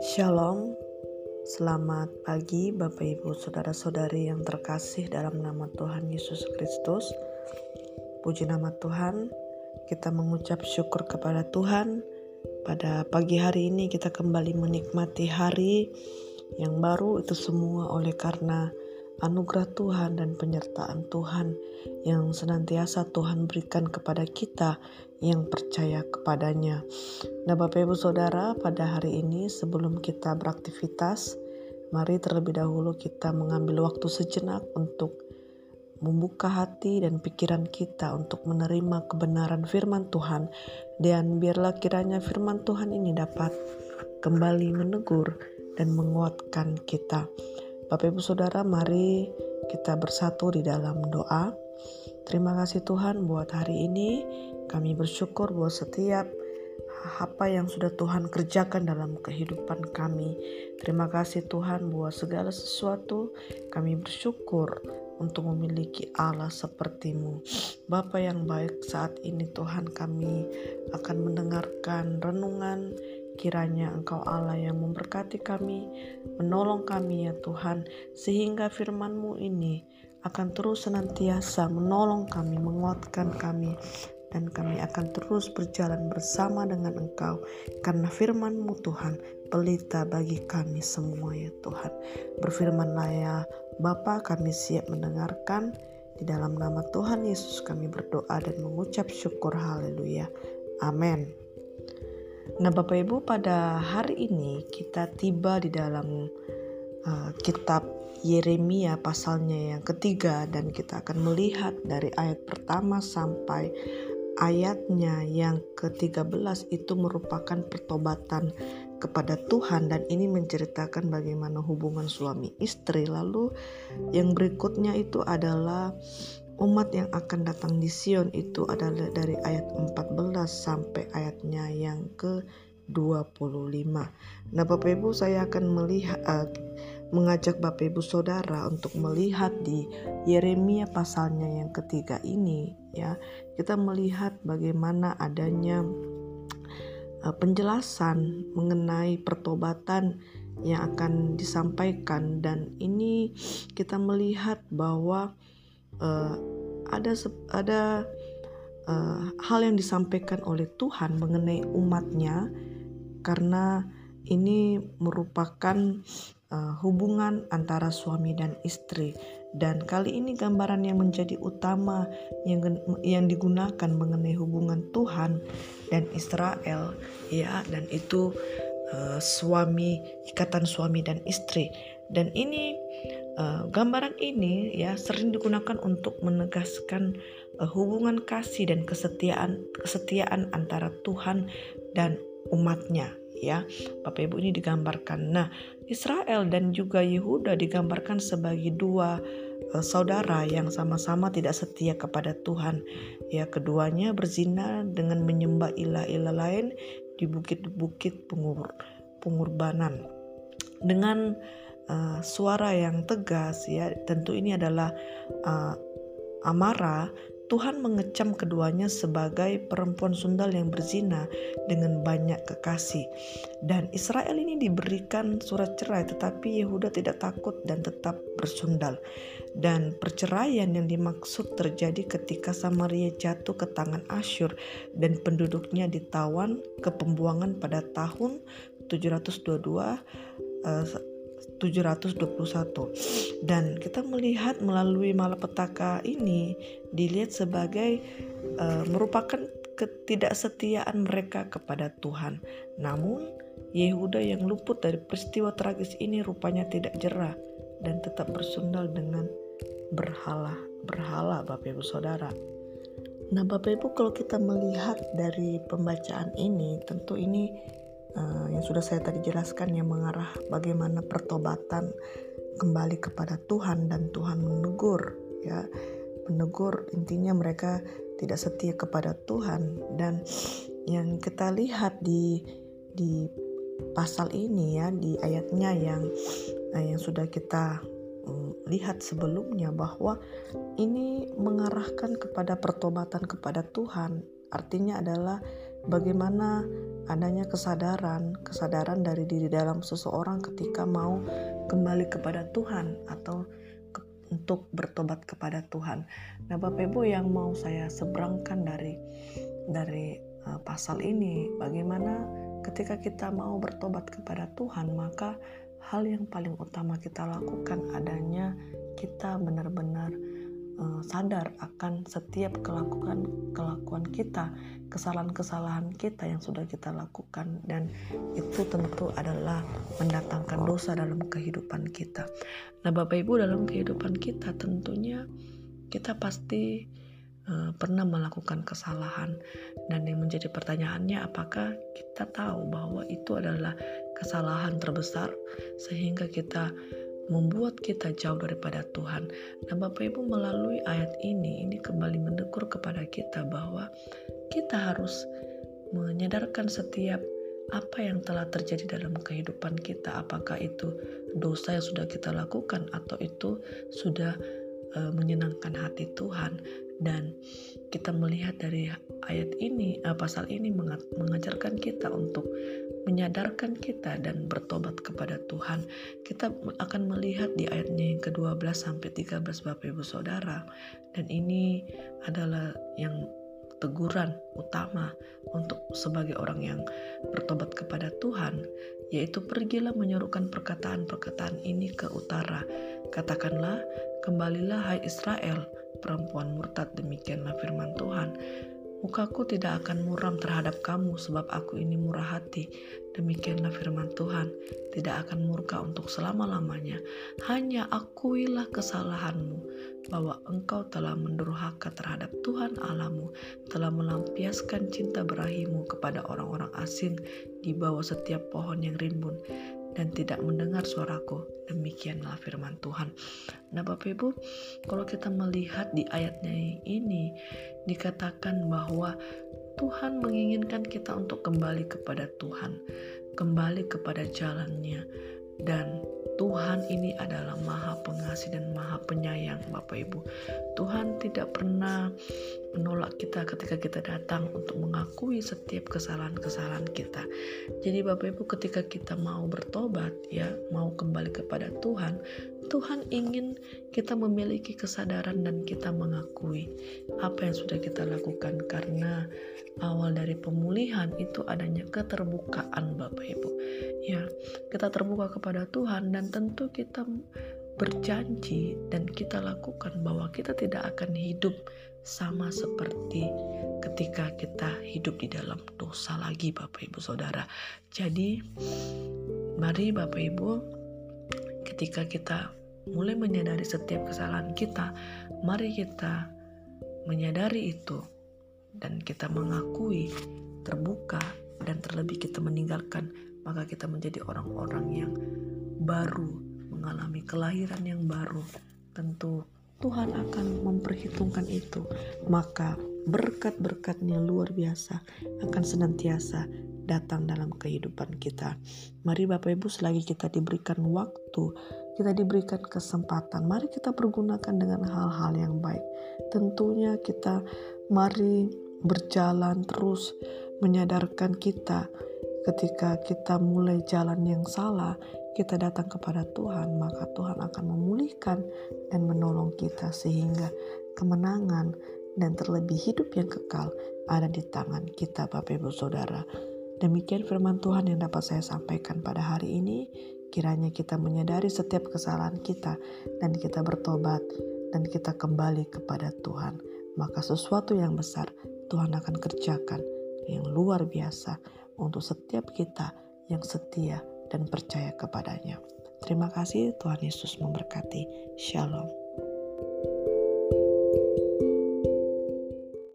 Shalom, selamat pagi Bapak Ibu Saudara-saudari yang terkasih dalam nama Tuhan Yesus Kristus. Puji nama Tuhan, kita mengucap syukur kepada Tuhan. Pada pagi hari ini kita kembali menikmati hari yang baru itu semua oleh karena anugerah Tuhan dan penyertaan Tuhan yang senantiasa Tuhan berikan kepada kita yang percaya kepadanya. Nah Bapak Ibu Saudara pada hari ini sebelum kita beraktivitas mari terlebih dahulu kita mengambil waktu sejenak untuk membuka hati dan pikiran kita untuk menerima kebenaran firman Tuhan dan biarlah kiranya firman Tuhan ini dapat kembali menegur dan menguatkan kita. Bapak Ibu Saudara, mari kita bersatu di dalam doa. Terima kasih Tuhan buat hari ini. Kami bersyukur buat setiap apa yang sudah Tuhan kerjakan dalam kehidupan kami. Terima kasih Tuhan buat segala sesuatu. Kami bersyukur untuk memiliki Allah sepertimu. Bapa yang baik saat ini Tuhan kami akan mendengarkan renungan Kiranya Engkau Allah yang memberkati kami, menolong kami ya Tuhan, sehingga firman-Mu ini akan terus senantiasa menolong kami, menguatkan kami, dan kami akan terus berjalan bersama dengan Engkau karena firman-Mu Tuhan pelita bagi kami semua ya Tuhan. Berfirmanlah ya Bapa kami siap mendengarkan di dalam nama Tuhan Yesus kami berdoa dan mengucap syukur haleluya. Amin. Nah, Bapak Ibu, pada hari ini kita tiba di dalam uh, kitab Yeremia pasalnya yang ketiga dan kita akan melihat dari ayat pertama sampai ayatnya yang ke-13 itu merupakan pertobatan kepada Tuhan dan ini menceritakan bagaimana hubungan suami istri. Lalu yang berikutnya itu adalah umat yang akan datang di Sion itu adalah dari ayat 14 sampai ayatnya yang ke 25. Nah, Bapak Ibu saya akan melihat uh, mengajak Bapak Ibu Saudara untuk melihat di Yeremia pasalnya yang ketiga ini ya. Kita melihat bagaimana adanya uh, penjelasan mengenai pertobatan yang akan disampaikan dan ini kita melihat bahwa uh, ada ada uh, hal yang disampaikan oleh Tuhan mengenai umatnya karena ini merupakan uh, hubungan antara suami dan istri. Dan kali ini gambaran yang menjadi utama yang yang digunakan mengenai hubungan Tuhan dan Israel ya dan itu uh, suami ikatan suami dan istri. Dan ini uh, gambaran ini ya sering digunakan untuk menegaskan uh, hubungan kasih dan kesetiaan kesetiaan antara Tuhan dan umatnya ya. Bapak Ibu ini digambarkan. Nah Israel dan juga Yehuda digambarkan sebagai dua uh, saudara yang sama-sama tidak setia kepada Tuhan. Ya keduanya berzina dengan menyembah ilah-ilah lain di bukit-bukit pengur pengorbanan dengan uh, suara yang tegas ya tentu ini adalah uh, amarah Tuhan mengecam keduanya sebagai perempuan sundal yang berzina dengan banyak kekasih. Dan Israel ini diberikan surat cerai tetapi Yehuda tidak takut dan tetap bersundal. Dan perceraian yang dimaksud terjadi ketika Samaria jatuh ke tangan Asyur dan penduduknya ditawan ke pembuangan pada tahun 722 721 dan kita melihat melalui malapetaka ini dilihat sebagai uh, merupakan ketidaksetiaan mereka kepada Tuhan. Namun Yehuda yang luput dari peristiwa tragis ini rupanya tidak jerah dan tetap bersundal dengan berhala, berhala Bapak Ibu Saudara. Nah Bapak Ibu kalau kita melihat dari pembacaan ini tentu ini uh, yang sudah saya tadi jelaskan yang mengarah bagaimana pertobatan kembali kepada Tuhan dan Tuhan menegur ya. Menegur intinya mereka tidak setia kepada Tuhan. Dan yang kita lihat di di pasal ini ya di ayatnya yang uh, yang sudah kita um, lihat sebelumnya bahwa ini mengarahkan kepada pertobatan kepada Tuhan. Artinya adalah bagaimana adanya kesadaran, kesadaran dari diri dalam seseorang ketika mau kembali kepada Tuhan atau ke, untuk bertobat kepada Tuhan. Nah, Bapak Ibu yang mau saya seberangkan dari dari uh, pasal ini, bagaimana ketika kita mau bertobat kepada Tuhan, maka hal yang paling utama kita lakukan adanya kita benar-benar uh, sadar akan setiap kelakuan kelakuan kita, kesalahan-kesalahan kita yang sudah kita lakukan dan itu tentu adalah mendatangkan dosa dalam kehidupan kita. Nah, Bapak Ibu dalam kehidupan kita tentunya kita pasti uh, pernah melakukan kesalahan dan yang menjadi pertanyaannya apakah kita tahu bahwa itu adalah kesalahan terbesar sehingga kita membuat kita jauh daripada Tuhan. Nah, Bapak Ibu melalui ayat ini ini kembali mendekur kepada kita bahwa kita harus menyadarkan setiap apa yang telah terjadi dalam kehidupan kita, apakah itu dosa yang sudah kita lakukan atau itu sudah uh, menyenangkan hati Tuhan dan kita melihat dari ayat ini uh, pasal ini mengajarkan kita untuk menyadarkan kita dan bertobat kepada Tuhan. Kita akan melihat di ayatnya yang ke-12 sampai 13 Bapak Ibu Saudara. Dan ini adalah yang teguran utama untuk sebagai orang yang bertobat kepada Tuhan, yaitu pergilah menyerukan perkataan-perkataan ini ke utara. Katakanlah, kembalilah hai Israel, perempuan murtad demikianlah firman Tuhan. Mukaku tidak akan muram terhadap kamu sebab aku ini murah hati. Demikianlah firman Tuhan, tidak akan murka untuk selama-lamanya. Hanya akuilah kesalahanmu bahwa engkau telah mendurhaka terhadap Tuhan Alamu, telah melampiaskan cinta berahimu kepada orang-orang asing di bawah setiap pohon yang rimbun dan tidak mendengar suaraku. Demikianlah firman Tuhan. Nah, Bapak Ibu, kalau kita melihat di ayatnya ini dikatakan bahwa Tuhan menginginkan kita untuk kembali kepada Tuhan, kembali kepada jalannya dan Tuhan ini adalah maha pengasih dan maha penyayang Bapak Ibu. Tuhan tidak pernah menolak kita ketika kita datang untuk mengakui setiap kesalahan-kesalahan kita. Jadi Bapak Ibu ketika kita mau bertobat ya, mau kembali kepada Tuhan, Tuhan ingin kita memiliki kesadaran dan kita mengakui apa yang sudah kita lakukan karena awal dari pemulihan itu adanya keterbukaan Bapak Ibu. Ya, kita terbuka kepada Tuhan dan tentu kita berjanji dan kita lakukan bahwa kita tidak akan hidup sama seperti ketika kita hidup di dalam dosa lagi Bapak Ibu Saudara. Jadi mari Bapak Ibu ketika kita mulai menyadari setiap kesalahan kita, mari kita menyadari itu dan kita mengakui terbuka dan terlebih kita meninggalkan maka kita menjadi orang-orang yang baru mengalami kelahiran yang baru tentu Tuhan akan memperhitungkan itu. Maka berkat-berkatnya luar biasa akan senantiasa datang dalam kehidupan kita. Mari Bapak Ibu selagi kita diberikan waktu kita diberikan kesempatan mari kita pergunakan dengan hal-hal yang baik. Tentunya kita mari berjalan terus menyadarkan kita ketika kita mulai jalan yang salah, kita datang kepada Tuhan, maka Tuhan akan memulihkan dan menolong kita sehingga kemenangan dan terlebih hidup yang kekal ada di tangan kita Bapak Ibu Saudara. Demikian firman Tuhan yang dapat saya sampaikan pada hari ini. Kiranya kita menyadari setiap kesalahan kita dan kita bertobat dan kita kembali kepada Tuhan. Maka sesuatu yang besar Tuhan akan kerjakan yang luar biasa untuk setiap kita yang setia dan percaya kepadanya. Terima kasih, Tuhan Yesus memberkati. Shalom.